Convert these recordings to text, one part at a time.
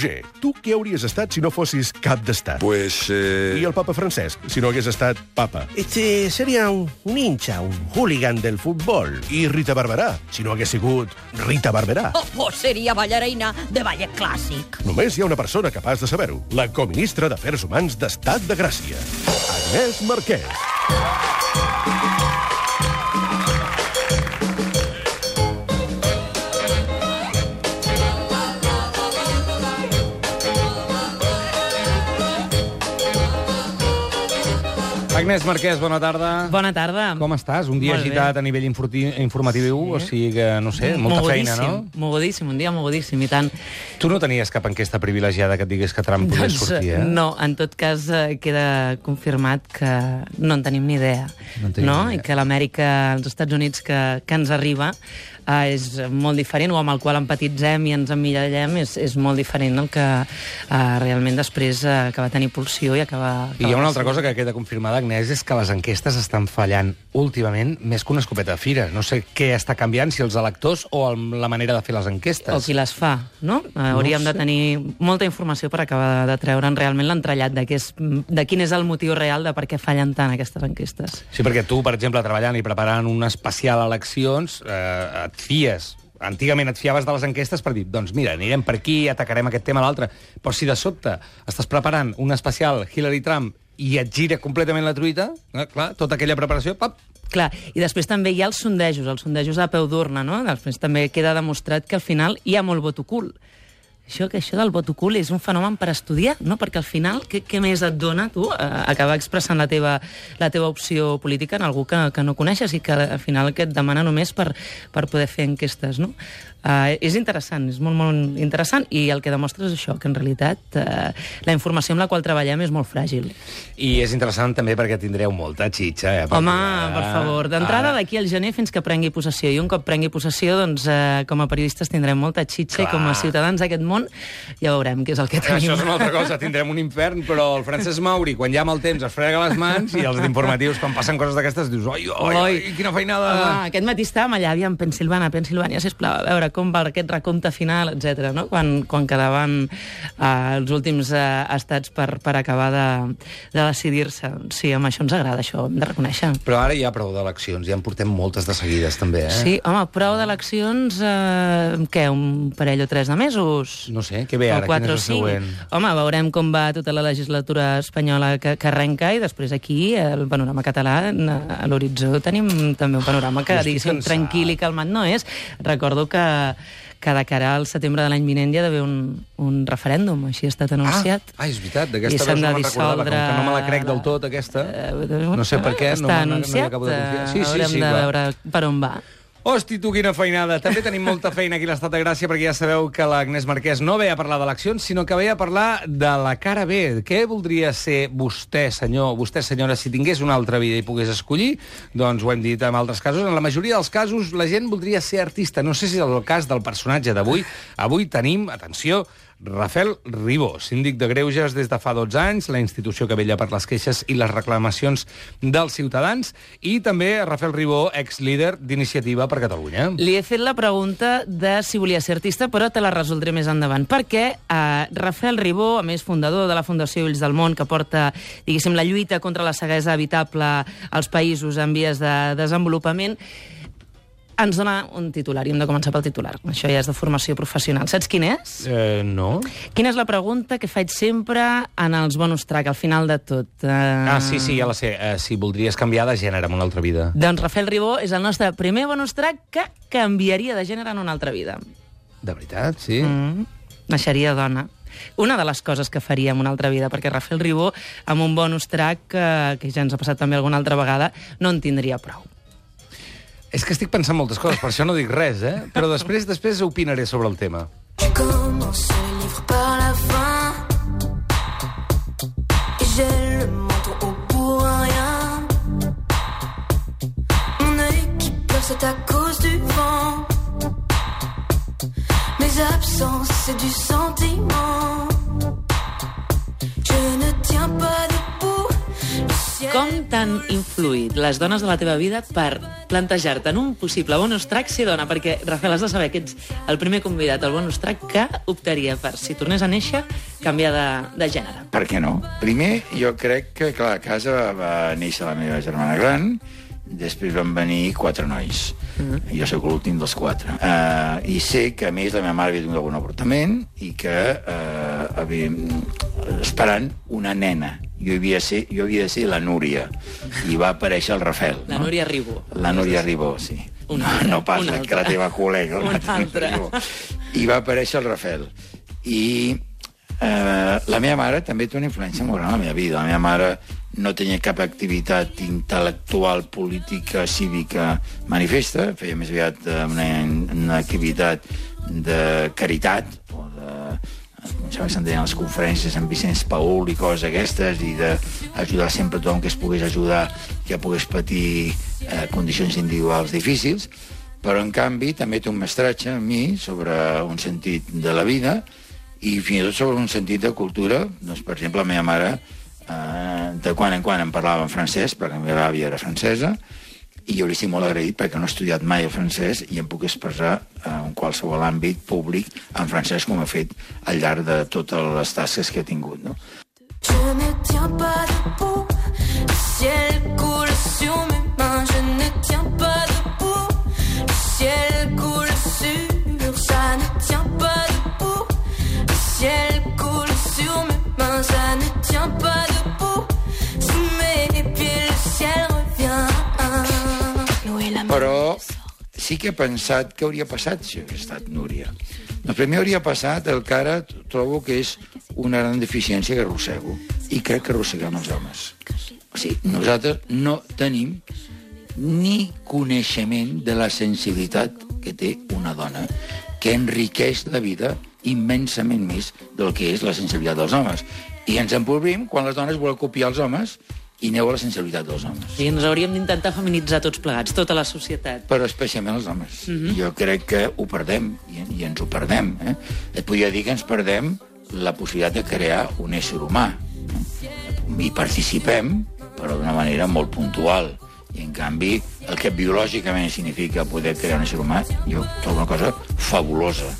Roger, tu què hauries estat si no fossis cap d'estat? Pues... Eh... I el papa Francesc, si no hagués estat papa? Este seria un, un hincha, un hooligan del futbol. I Rita Barberà, si no hagués sigut Rita Barberà. Oh, oh, seria ballarina de ballet clàssic. Només hi ha una persona capaç de saber-ho. La coministra d'Afers Humans d'Estat de Gràcia, Agnès Marquès. Agnès Marquès, bona tarda. Bona tarda. Com estàs? Un dia Molt bé. agitat a nivell informatiu, sí. o sigui que, no sé, molta feina, no? Mogudíssim, un dia mogudíssim, i tant. Tu no tenies cap enquesta privilegiada que et digués que Trump pogués sortir, eh? no, en tot cas eh, queda confirmat que no en tenim ni idea. No ni idea. I que l'Amèrica, als Estats Units, que, que ens arriba eh, és molt diferent, o amb el qual empatitzem i ens emmirallem, és, és molt diferent del que eh, realment després eh, acaba tenir pulsió i acaba... I hi ha una altra cosa que queda confirmada, Agnès, és que les enquestes estan fallant últimament més que una escopeta de fira. No sé què està canviant, si els electors o el, la manera de fer les enquestes. O qui les fa, no? Hauríem de tenir molta informació per acabar de treure'n realment l'entrellat de, és, de quin és el motiu real de per què fallen tant aquestes enquestes. Sí, perquè tu, per exemple, treballant i preparant un especial eleccions, eh, et fies antigament et fiaves de les enquestes per dir, doncs mira, anirem per aquí, atacarem aquest tema, l'altre. Però si de sobte estàs preparant un especial Hillary-Trump i et gira completament la truita, eh, clar, tota aquella preparació, pap, Clar, i després també hi ha els sondejos, els sondejos a peu d'urna, no? Després també queda demostrat que al final hi ha molt vot ocult. Això, que això del vot ocult és un fenomen per estudiar, no? Perquè al final, què, què més et dona, tu, eh, acabar expressant la teva, la teva opció política en algú que, que no coneixes i que al final que et demana només per, per poder fer enquestes, no? Uh, és interessant, és molt, molt interessant, i el que demostra és això, que en realitat uh, la informació amb la qual treballem és molt fràgil. I és interessant també perquè tindreu molta xitxa, eh? Home, Perquè, per favor, d'entrada ara- d'aquí al gener fins que prengui possessió. I un cop prengui possessió, doncs, eh, com a periodistes tindrem molta xitxa Clar. i com a ciutadans d'aquest món ja veurem què és el que tenim. Això és una altra cosa, tindrem un infern, però el Francesc Mauri, quan ja amb el temps es frega les mans, i els informatius, quan passen coses d'aquestes, dius, oi, oi, oi, quina feinada... Home, aquest matí estàvem allà, aviam, Pensilvània, Pensilvània, sisplau, a veure com va aquest recompte final, etc. no? Quan, quan quedaven eh, els últims eh, estats per, per acabar de, de decidir-se. Sí, amb això ens agrada, això hem de reconèixer. Però ara hi ha prou d'eleccions, ja en portem moltes de seguides, també, eh? Sí, home, prou d'eleccions, eh, què, un parell o tres de mesos? No sé, què ve O ara? quatre Quin o és el cinc. següent? Home, veurem com va tota la legislatura espanyola que, que arrenca i després aquí, el panorama català, a l'horitzó tenim també un panorama que, diguéssim, tranquil i calmat no és. Recordo que, que de cara al setembre de l'any vinent hi ha d'haver un, un referèndum, així ha estat anunciat. Ah, ah, és veritat, d'aquesta vegada no me'n recordava, com que no me la crec del tot, aquesta. Eh, No sé per què, no no- no anunciat, acabo de confiar. eh, Sí, sí, haurem sí, de clar. veure per on va. Hosti, tu, quina feinada. També tenim molta feina aquí a l'Estat de Gràcia, perquè ja sabeu que l'Agnès Marquès no ve a parlar d'eleccions, sinó que ve a parlar de la cara B. Què voldria ser vostè, senyor, vostè, senyora, si tingués una altra vida i pogués escollir? Doncs ho hem dit en altres casos. En la majoria dels casos, la gent voldria ser artista. No sé si és el cas del personatge d'avui. Avui tenim, atenció, Rafael Ribó, síndic de Greuges des de fa 12 anys, la institució que vella per les queixes i les reclamacions dels ciutadans, i també Rafael Ribó, ex-líder d'Iniciativa per Catalunya. Li he fet la pregunta de si volia ser artista, però te la resoldré més endavant. Perquè eh, Rafael Ribó, a més fundador de la Fundació Ulls del Món, que porta, diguéssim, la lluita contra la ceguesa habitable als països en vies de desenvolupament, ens dona un titular, i hem de començar pel titular. Això ja és de formació professional. Saps quin és? Eh, no. Quina és la pregunta que faig sempre en els bonus track, al final de tot? Uh... Ah, sí, sí, ja la sé. Eh, si voldries canviar de gènere en una altra vida. Doncs Rafael Ribó és el nostre primer bonus track que canviaria de gènere en una altra vida. De veritat, sí? Mm. Naixeria dona. Una de les coses que faria en una altra vida, perquè Rafael Ribó, amb un bonus track, que, que ja ens ha passat també alguna altra vegada, no en tindria prou. És que estic pensant moltes coses, per això eh? Opinaré sobre el par la fin. J'ai le menton haut pour rien. Mon œil qui pleure c'est à cause du vent. C'est du sentiment. Je ne tiens pas debout Com t'han influït les dones de la teva vida per plantejar-te en un possible bonus track ser dona? Perquè, Rafael, has de saber que ets el primer convidat al bonus track que optaria per, si tornés a néixer, canviar de, de gènere. Per què no? Primer, jo crec que, clar, a casa va, va néixer la meva germana gran, després van venir quatre nois. Mm -hmm. Jo sóc l'últim dels quatre. Uh, I sé que, a més, la meva mare havia tingut algun avortament i que uh, havia, esperant una nena. Jo havia, ser, jo havia de ser la Núria. I va aparèixer el Rafel. La no? Núria Ribó. La Núria Ribó, sí. Una no, no pas una la que la teva col·lega. Una la altra. Ribó. I va aparèixer el Rafel. I eh, la meva mare també té una influència molt gran a la meva vida. La meva mare no tenia cap activitat intel·lectual, política, cívica manifesta, feia més aviat eh, una, una activitat de caritat o de em sembla que se'n deien les conferències amb Vicenç Paul i coses aquestes i d'ajudar sempre a tothom que es pogués ajudar que pogués patir eh, condicions individuals difícils però en canvi també té un mestratge a mi sobre un sentit de la vida i fins i tot sobre un sentit de cultura. Doncs per exemple la meva mare eh, de quan en quan em parlava en francès perquè la meva àvia era francesa i jo li estic molt agraït perquè no he estudiat mai el francès i em puc expressar eh, en qualsevol àmbit públic en francès com he fet al llarg de totes les tasques que he tingut. No? Je ne tiens pas debout. Le ciel coule sur mes mains. Je ne tiens pas debout. Le ciel coule sur. Ne tient pas debout. Le ciel sí que he pensat què hauria passat si hagués estat Núria. Doncs primer hauria passat el que ara trobo que és una gran deficiència que arrossego. I crec que arrosseguem els homes. O sigui, nosaltres no tenim ni coneixement de la sensibilitat que té una dona, que enriqueix la vida immensament més del que és la sensibilitat dels homes. I ens empobrim quan les dones volen copiar els homes i aneu a la sensibilitat dels homes. Sigui, ens hauríem d'intentar feminitzar tots plegats, tota la societat. però especialment els homes. Mm -hmm. Jo crec que ho perdem, i, i ens ho perdem. Eh? Et podria dir que ens perdem la possibilitat de crear un ésser humà. Eh? Hi participem, però d'una manera molt puntual. I, en canvi, el que biològicament significa poder crear un ésser humà, jo trobo una cosa fabulosa.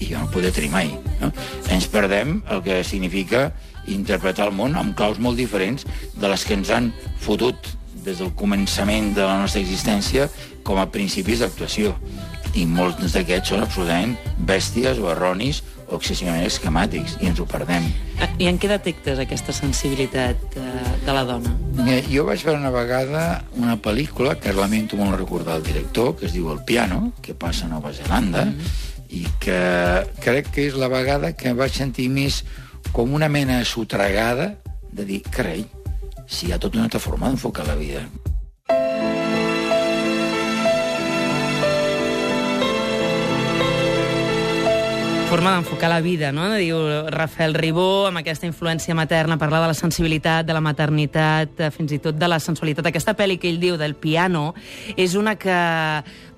I jo no podré tenir mai. No? Ens perdem el que significa interpretar el món amb claus molt diferents de les que ens han fotut des del començament de la nostra existència com a principis d'actuació. I molts d'aquests són absolutament bèsties o erronis excessivament esquemàtics, i ens ho perdem. Ah, I en què detectes aquesta sensibilitat de, de la dona? Eh, Jo vaig veure una vegada una pel·lícula que lamento molt recordar el director, que es diu El piano, que passa a Nova Zelanda, i que crec que és la vegada que vaig sentir més com una mena sotregada de dir, carai, si hi ha tota una altra forma d'enfocar la vida. Forma d'enfocar la vida, no? Diu Rafael Ribó, amb aquesta influència materna, parlar de la sensibilitat, de la maternitat, eh, fins i tot de la sensualitat. Aquesta pel·li que ell diu del piano és una que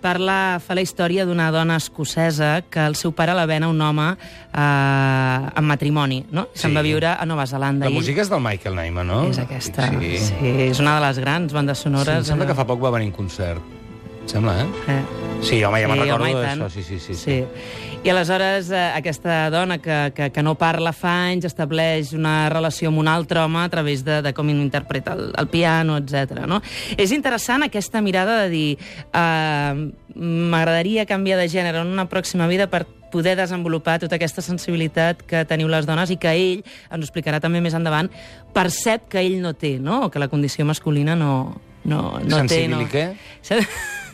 parla, fa la història d'una dona escocesa que el seu pare la ven a un home eh, en matrimoni, no? Se'n Sí. va viure a Nova Zelanda. La ell- música és del Michael Nyman, no? És aquesta. Sí. Sí. sí, és una de les grans bandes Sí, sonores. em sembla allò. que fa poc va venir un concert. Em sembla, eh? Eh. Sí, home, ja me'n Sí, recordo home, d'això. Sí, sí, sí. sí. sí. I aleshores eh, aquesta dona que, que, que no parla fa anys estableix una relació amb un altre home a través de, de com interpreta el, el piano, etc. No? És interessant aquesta mirada de dir eh, m'agradaria canviar de gènere en una pròxima vida per poder desenvolupar tota aquesta sensibilitat que teniu les dones i que ell, ens ho explicarà també més endavant, percep que ell no té, no? o que la condició masculina no, no, no té. No.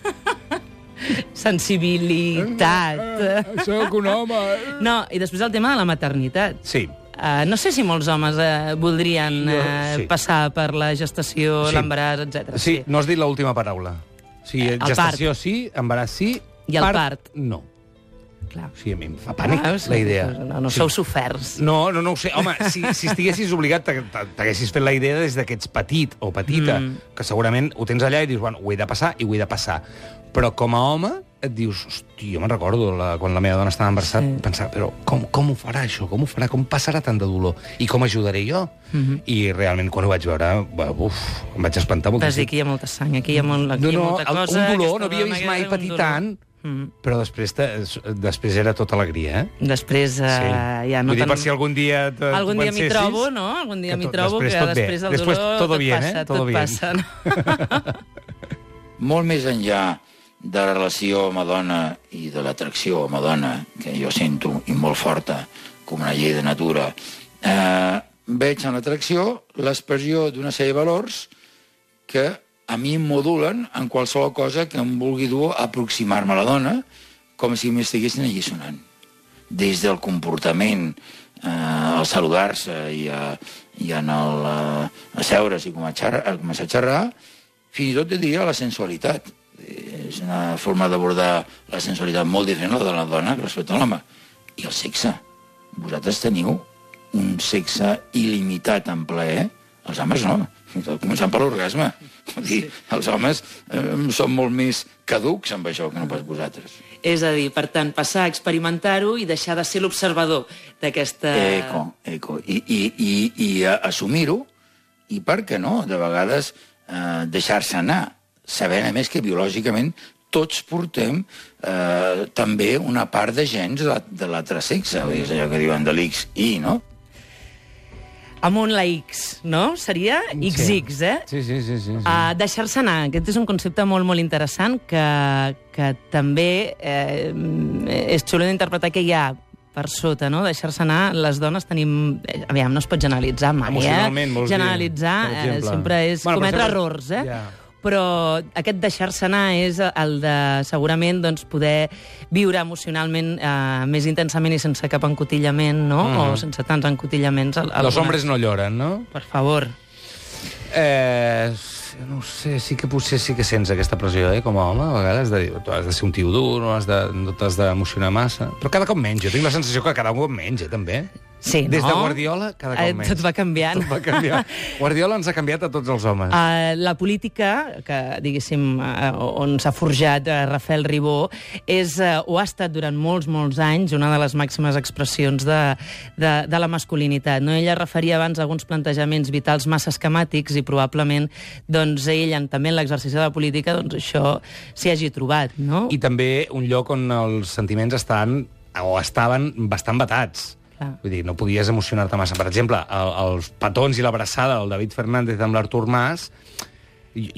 Què? Sen- Sensibilitat. Soc un home. No, i després el tema de la maternitat. Sí. Uh, no sé si molts homes uh, voldrien uh, sí. passar per la gestació, Sí. l'embaràs, etc. Sí, no has dit l'última paraula. O sigui, Eh, el gestació sí, embaràs sí, I el part. no. Clar. Sigui, a mi em fa pànic Veus? la idea. No, no Sí. sou soferts. No, no, no ho sé. Home, si, si estiguessis obligat, t'ha- t'ha- t'haguessis fet la idea des de que ets petit o petita, Mm. que segurament ho tens allà i dius, bueno, ho he de passar i ho he de passar. Però com a home, et dius, hosti, jo me'n recordo la, quan la meva dona estava embarassada, Sí. sí. pensar, però com, com ho farà això? Com ho farà? Com passarà tant de dolor? I com ajudaré jo? Mm. -hmm. I realment, quan ho vaig veure, va, uf, em vaig espantar Vas dir moltíssim. que hi ha molta sang, aquí hi ha, molt, aquí No, hi ha no, molta cosa. un dolor, no havia vist mai patir dolor. Mm. però després, te, després era tota alegria, eh? Després uh, ja no Vull dir, tan... per si algun dia... Algun dia m'hi trobo, no? Algun dia m'hi tot- trobo, després que tot bé. després el Després dolor todo tot bien, passa, eh? Todo tot bien. passa. No? molt més enllà de la relació home-dona i de l'atracció home-dona, que jo sento i molt forta, com una llei de natura, eh, veig en l'atracció l'expressió d'una sèrie de valors que a mi em modulen en qualsevol cosa que em vulgui dur a aproximar-me a la dona com si m'estiguessin allisonant. Des del comportament, eh, al saludar-se i, a, i en el eh, asseure's i començar, a començar a xerrar, fins i tot te diria la sensualitat. Eh, És una forma d'abordar la sensualitat molt diferent a la de la dona respecte a l'home. I el sexe. Vosaltres teniu un sexe il·limitat en plaer, els homes no, començant per l'orgasme. Dir, els homes eh, són molt més caducs amb això que no pas vosaltres. És a dir, per tant, passar a experimentar-ho i deixar de ser l'observador d'aquesta... Eco, eco. I, i, i, i assumir-ho, i per què no, de vegades eh, deixar-se anar, sabent, a més, que biològicament tots portem eh, també una part de gens de la- de l'altre sexe, és allò que diuen de l'X-I, no? Amunt la X, no? Seria XX, eh? Sí, sí, sí. sí, sí. Uh, Deixar-se anar, aquest és un concepte molt, molt interessant que, que també eh, és xulo d'interpretar que hi ha per sota, no? Deixar-se anar, les dones tenim... eh, Aviam, no es pot generalitzar mai, eh? dir, Generalitzar per eh, sempre és Bueno, cometre exemple, errors, eh? ja. Però aquest deixar-se anar és el de, segurament, doncs, poder viure emocionalment eh, més intensament i sense cap encotillament, no? Mhm. O sense tants encotillaments. Los algunes- hombres no lloren, no? Per favor. Eh, no sé, sí que potser sí que sents aquesta pressió, eh, com a home, a vegades, de dir, tu has de ser un tio dur, no has de- no t'has d'emocionar massa. Però cada cop menys, jo tinc la sensació que cada cop menys, eh, també. Sí, Des de? Guardiola, cada cop Eh, menys. tot va canviant. Tot va canviar. Guardiola ens ha canviat a tots els homes. Uh, la política, que diguéssim, uh, on s'ha forjat uh, Rafael Ribó, és, uh, o ha estat durant molts, molts anys una de les màximes expressions de, de, de la masculinitat. No? Ella referia abans a alguns plantejaments vitals massa esquemàtics i probablement doncs, ell, en, també en l'exercici de la política, doncs, això s'hi hagi trobat. No? I també un lloc on els sentiments estan o estaven bastant batats. Clar. Vull dir, no podies emocionar-te massa. Per exemple, el, els petons i l'abraçada del David Fernández amb l'Artur Mas...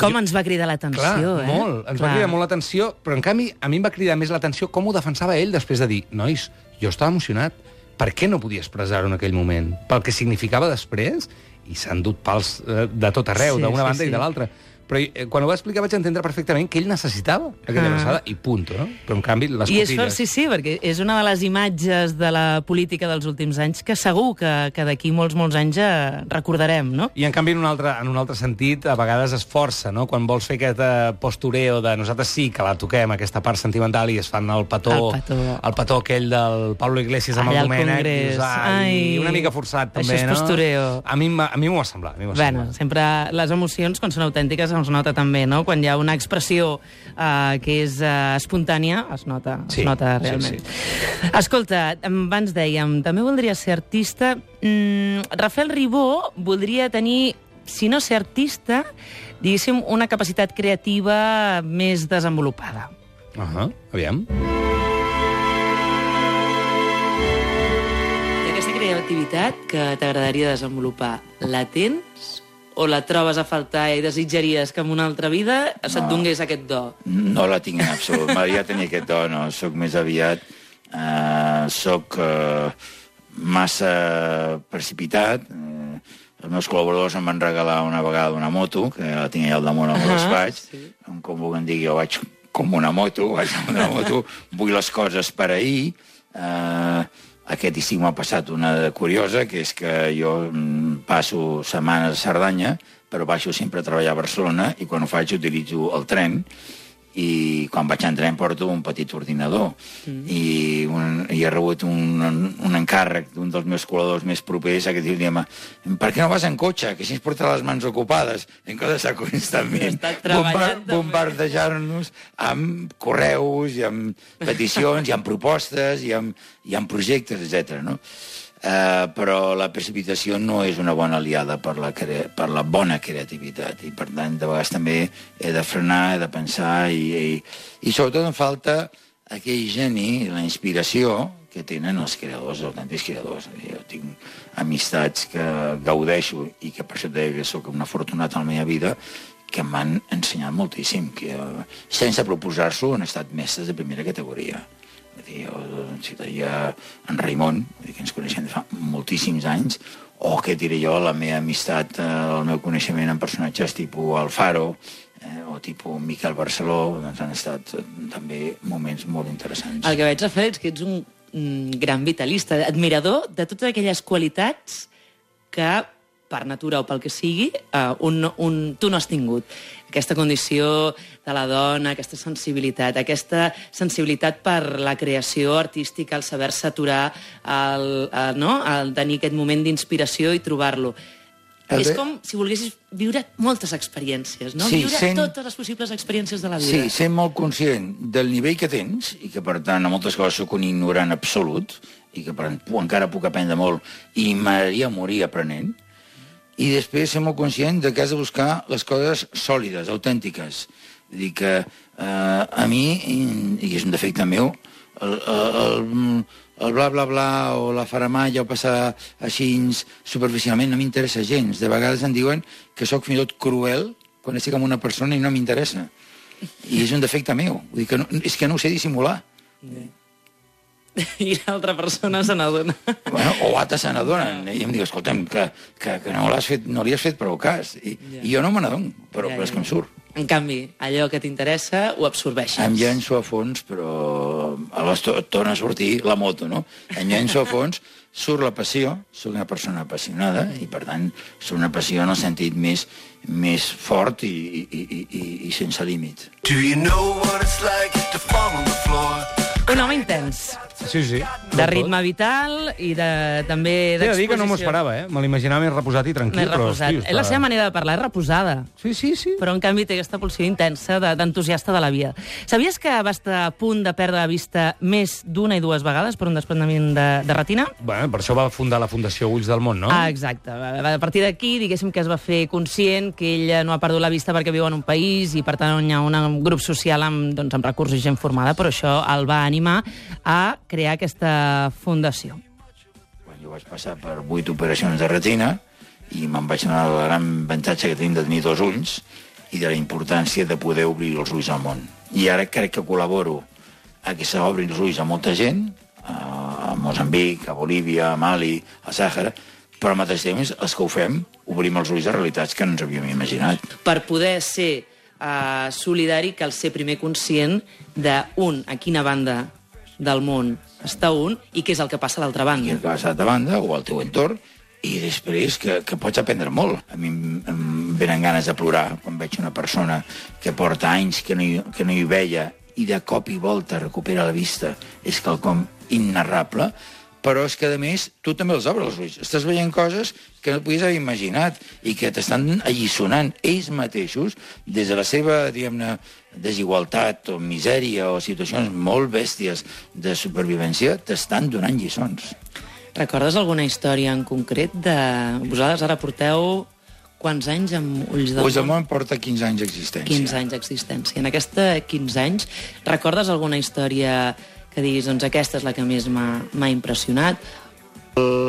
Com jo- ens va cridar l'atenció, eh? molt. Ens Clar. va cridar molt l'atenció, però en canvi a mi em va cridar més l'atenció com ho defensava ell després de dir nois, jo estava emocionat, per què no podia expressar-ho en aquell moment? Pel que significava després, i s'han dut pals eh, de tot arreu, Sí, d'una sí, banda sí. i de l'altra. Però eh, quan ho va explicar vaig entendre perfectament que ell necessitava aquella Ah. abraçada i punt, no? Però en canvi les I és fort, sí, sí, perquè és una de les imatges de la política dels últims anys que segur que, que d'aquí molts, molts anys ja recordarem, no? I en canvi, en un, altre, en un altre sentit, a vegades es força, no? Quan vols fer aquest eh, postureo de nosaltres sí que la toquem, aquesta part sentimental, i es fan el petó, El petó. el petó aquell del Pablo Iglesias amb Allà el Domènec. Congrés. ai, Ai, una mica forçat, també, això és no? postureo. A mi, a mi m'ho va semblar. A mi Bueno, sempre les emocions, quan són autèntiques, es nota també, no? Quan hi ha una expressió uh, que és uh, espontània, es nota, Sí, es nota sí, realment. Escolta, abans dèiem, també voldria ser artista. Mm, Rafael Ribó voldria tenir, si no ser artista, diguéssim, una capacitat creativa més desenvolupada. Uh -huh. Aviam. I aquesta creativitat que t'agradaria desenvolupar, la tens o la trobes a faltar i desitjaries que en una altra vida se't donés aquest do? No la tinc en absolut. M'agradaria tenir aquest do, no. Soc més aviat... Eh, soc eh, massa precipitat. Eh, els meus col·laboradors em van regalar una vegada una moto, que la tinc allà al damunt al meu Ah, despatx. sí. Com vulguin dir, jo vaig com una moto, vaig amb una moto, vull les coses per ahir. Eh, aquest estiu m'ha passat una curiosa, que és que jo mm, passo setmanes a Cerdanya, però baixo sempre a treballar a Barcelona i quan ho faig utilitzo el tren i quan vaig entrar em porto un petit ordinador mm. i, un, i he rebut un, un encàrrec d'un dels meus col·laboradors més propers que diu, diem, per què no vas en cotxe? Que així ens porta les mans ocupades. En comptes d'estar constantment també. bombardejar-nos amb correus i amb peticions i amb propostes i amb, i amb projectes, etc. no? Uh, però la precipitació no és una bona aliada per la, per la bona creativitat i per tant de vegades també he de frenar, he de pensar i, i, i sobretot em falta aquell geni, la inspiració que tenen els creadors, els autèntics creadors. Jo tinc amistats que gaudeixo i que per això deia que sóc un afortunat a la meva vida que m'han ensenyat moltíssim, que eh, sense proposar-s'ho han estat mestres de primera categoria. Vull dir, jo citaria en Raimon, que ens coneixem de fa moltíssims anys, o què diré jo, la meva amistat, eh, el meu coneixement en personatges tipus Alfaro, eh, o tipus Miquel Barceló, doncs han estat eh, també moments molt interessants. El que veig, Rafael, és que ets un mm, gran vitalista, admirador de totes aquelles qualitats que per natura o pel que sigui, uh, un, un, tu no has tingut. Aquesta condició de la dona, aquesta sensibilitat, aquesta sensibilitat per la creació artística, el saber-se aturar, el, el, no? el tenir aquest moment d'inspiració i trobar-lo. És com si volguessis viure moltes experiències, no? Sí, viure sent- totes les possibles experiències de la vida. Sí, ser molt conscient del nivell que tens i que, per tant, a moltes coses sóc un ignorant absolut i que, per tant, encara puc aprendre molt i m'agradaria morir aprenent. I després ser molt conscient de que has de buscar les coses sòlides, autèntiques. Vull dir que eh, a mi, i, és un defecte meu, el, el, el, bla, bla, bla o la faramalla o passar així superficialment no m'interessa gens. De vegades em diuen que sóc fins i tot cruel quan estic amb una persona i no m'interessa. I és un defecte meu. Vull dir que no, és que no ho sé dissimular. I l'altra persona se n'adona. Bueno, o altres se n'adonen. I em diu, escolta'm, que, que, que no, l'has fet, no li has fet prou cas. I, Ja. i jo no me n'adono, però, Ja, però és ja, que em surt. En canvi, allò que t'interessa ho absorbeixes. Em llenço a fons, però aleshores to- torna a sortir la moto, no? Em llenço a fons, surt la passió, sóc una persona apassionada, i per tant sóc una passió en el sentit més, més fort i, i, i, i, i sense límit. Do you know what it's like to fall on the floor? Un home intens, Sí, sí. de ritme vital i de, també He de d'exposició. dir que no m'ho esperava, eh? Me l'imaginava més reposat i tranquil, Més reposat. però... hosti, És la seva manera de parlar, és reposada. Sí, sí, sí. Però, en canvi, té aquesta pulsió intensa de- d'entusiasta de, de la vida. Sabies que va estar a punt de perdre la vista més d'una i dues vegades per un desprendiment de, de retina? Bueno, per això va fundar la Fundació Ulls del Món, no? Ah, exacte. A partir d'aquí, diguéssim que es va fer conscient que ella no ha perdut la vista perquè viu en un país i, per tant, hi ha un grup social amb, doncs, amb recursos i gent formada, però això el va animar a crear aquesta fundació. Quan jo vaig passar per vuit operacions de retina i me'n vaig donar el gran avantatge que tenim de tenir dos ulls i de la importància de poder obrir els ulls al món. I ara crec que col·laboro a que s'obrin els ulls a molta gent, a Mozambic, a Bolívia, a Mali, a Sàhara, però al mateix temps, els que ho fem, obrim els ulls a realitats que no ens havíem imaginat. per poder ser uh, solidari cal ser primer conscient de, un, a quina banda del món està un i què és el que passa a l'altra banda. que vas a l'altra banda o al teu entorn i després que, que pots aprendre molt. A mi em venen ganes de plorar quan veig una persona que porta anys que no hi, que no hi veia i de cop i volta recupera la vista. És quelcom innarrable, però és que, a més, tu també els obres els ulls. Estàs veient coses que no podies haver imaginat i que t'estan allisonant ells mateixos des de la seva, diguem-ne, desigualtat o misèria o situacions molt bèsties de supervivència, t'estan donant lliçons. Recordes alguna història en concret de... Vosaltres ara porteu quants anys amb Ulls del Ulls del Món? món porta 15 anys d'existència. 15 anys d'existència. En aquesta 15 anys, recordes alguna història que diguis, doncs aquesta és la que més m'ha impressionat?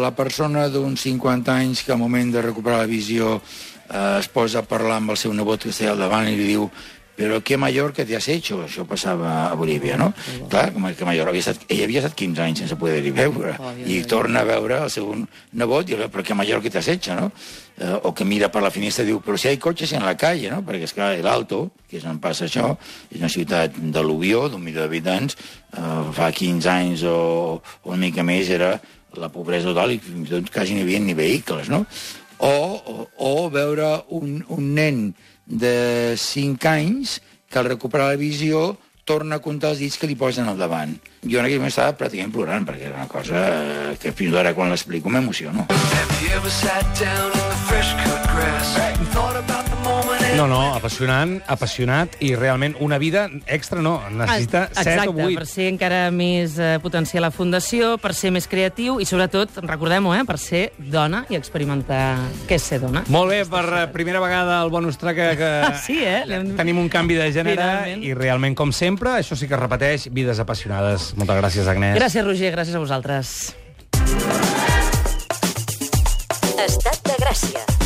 La persona d'uns 50 anys que al moment de recuperar la visió eh, es posa a parlar amb el seu nebot que està al davant i li diu però què major que te has hecho? Això passava a Bolívia, no? Clar, com que major havia estat, ell havia estat 15 anys sense poder-hi veure. Oh, I ja. torna a veure el seu nebot i diu, però què major que te has hecho, no? Eh, o que mira per la finestra i diu, però si hi ha cotxes en la calle, no? Perquè, esclar, el Alto, que és on passa això, és una ciutat de l'Ubió, d'un milió d'habitants, eh, fa 15 anys o, o una mica més era la pobresa total i fins i tot quasi no hi havia ni vehicles, no? O, o, o veure un, un nen de 5 anys que al recuperar la visió torna a comptar els dits que li posen al davant. Jo en aquell moment estava pràcticament plorant, perquè era una cosa que fins ara quan l'explico m'emociono. Have No, no, apassionant, apassionat, i realment una vida extra no, necessita Ah, 7 Exacte, o 8. per ser encara més eh, potenciar la fundació, per ser més creatiu i, sobretot, recordem-ho, eh, per ser dona i experimentar què és ser dona. Molt bé, per eh, primera vegada al bonus track que, que sí, eh? Tenim un canvi de gènere Finalment. i realment, com sempre, això sí que es repeteix, vides apassionades. Moltes gràcies, Agnès. Gràcies, Roger, gràcies a vosaltres. Estat de Gràcia.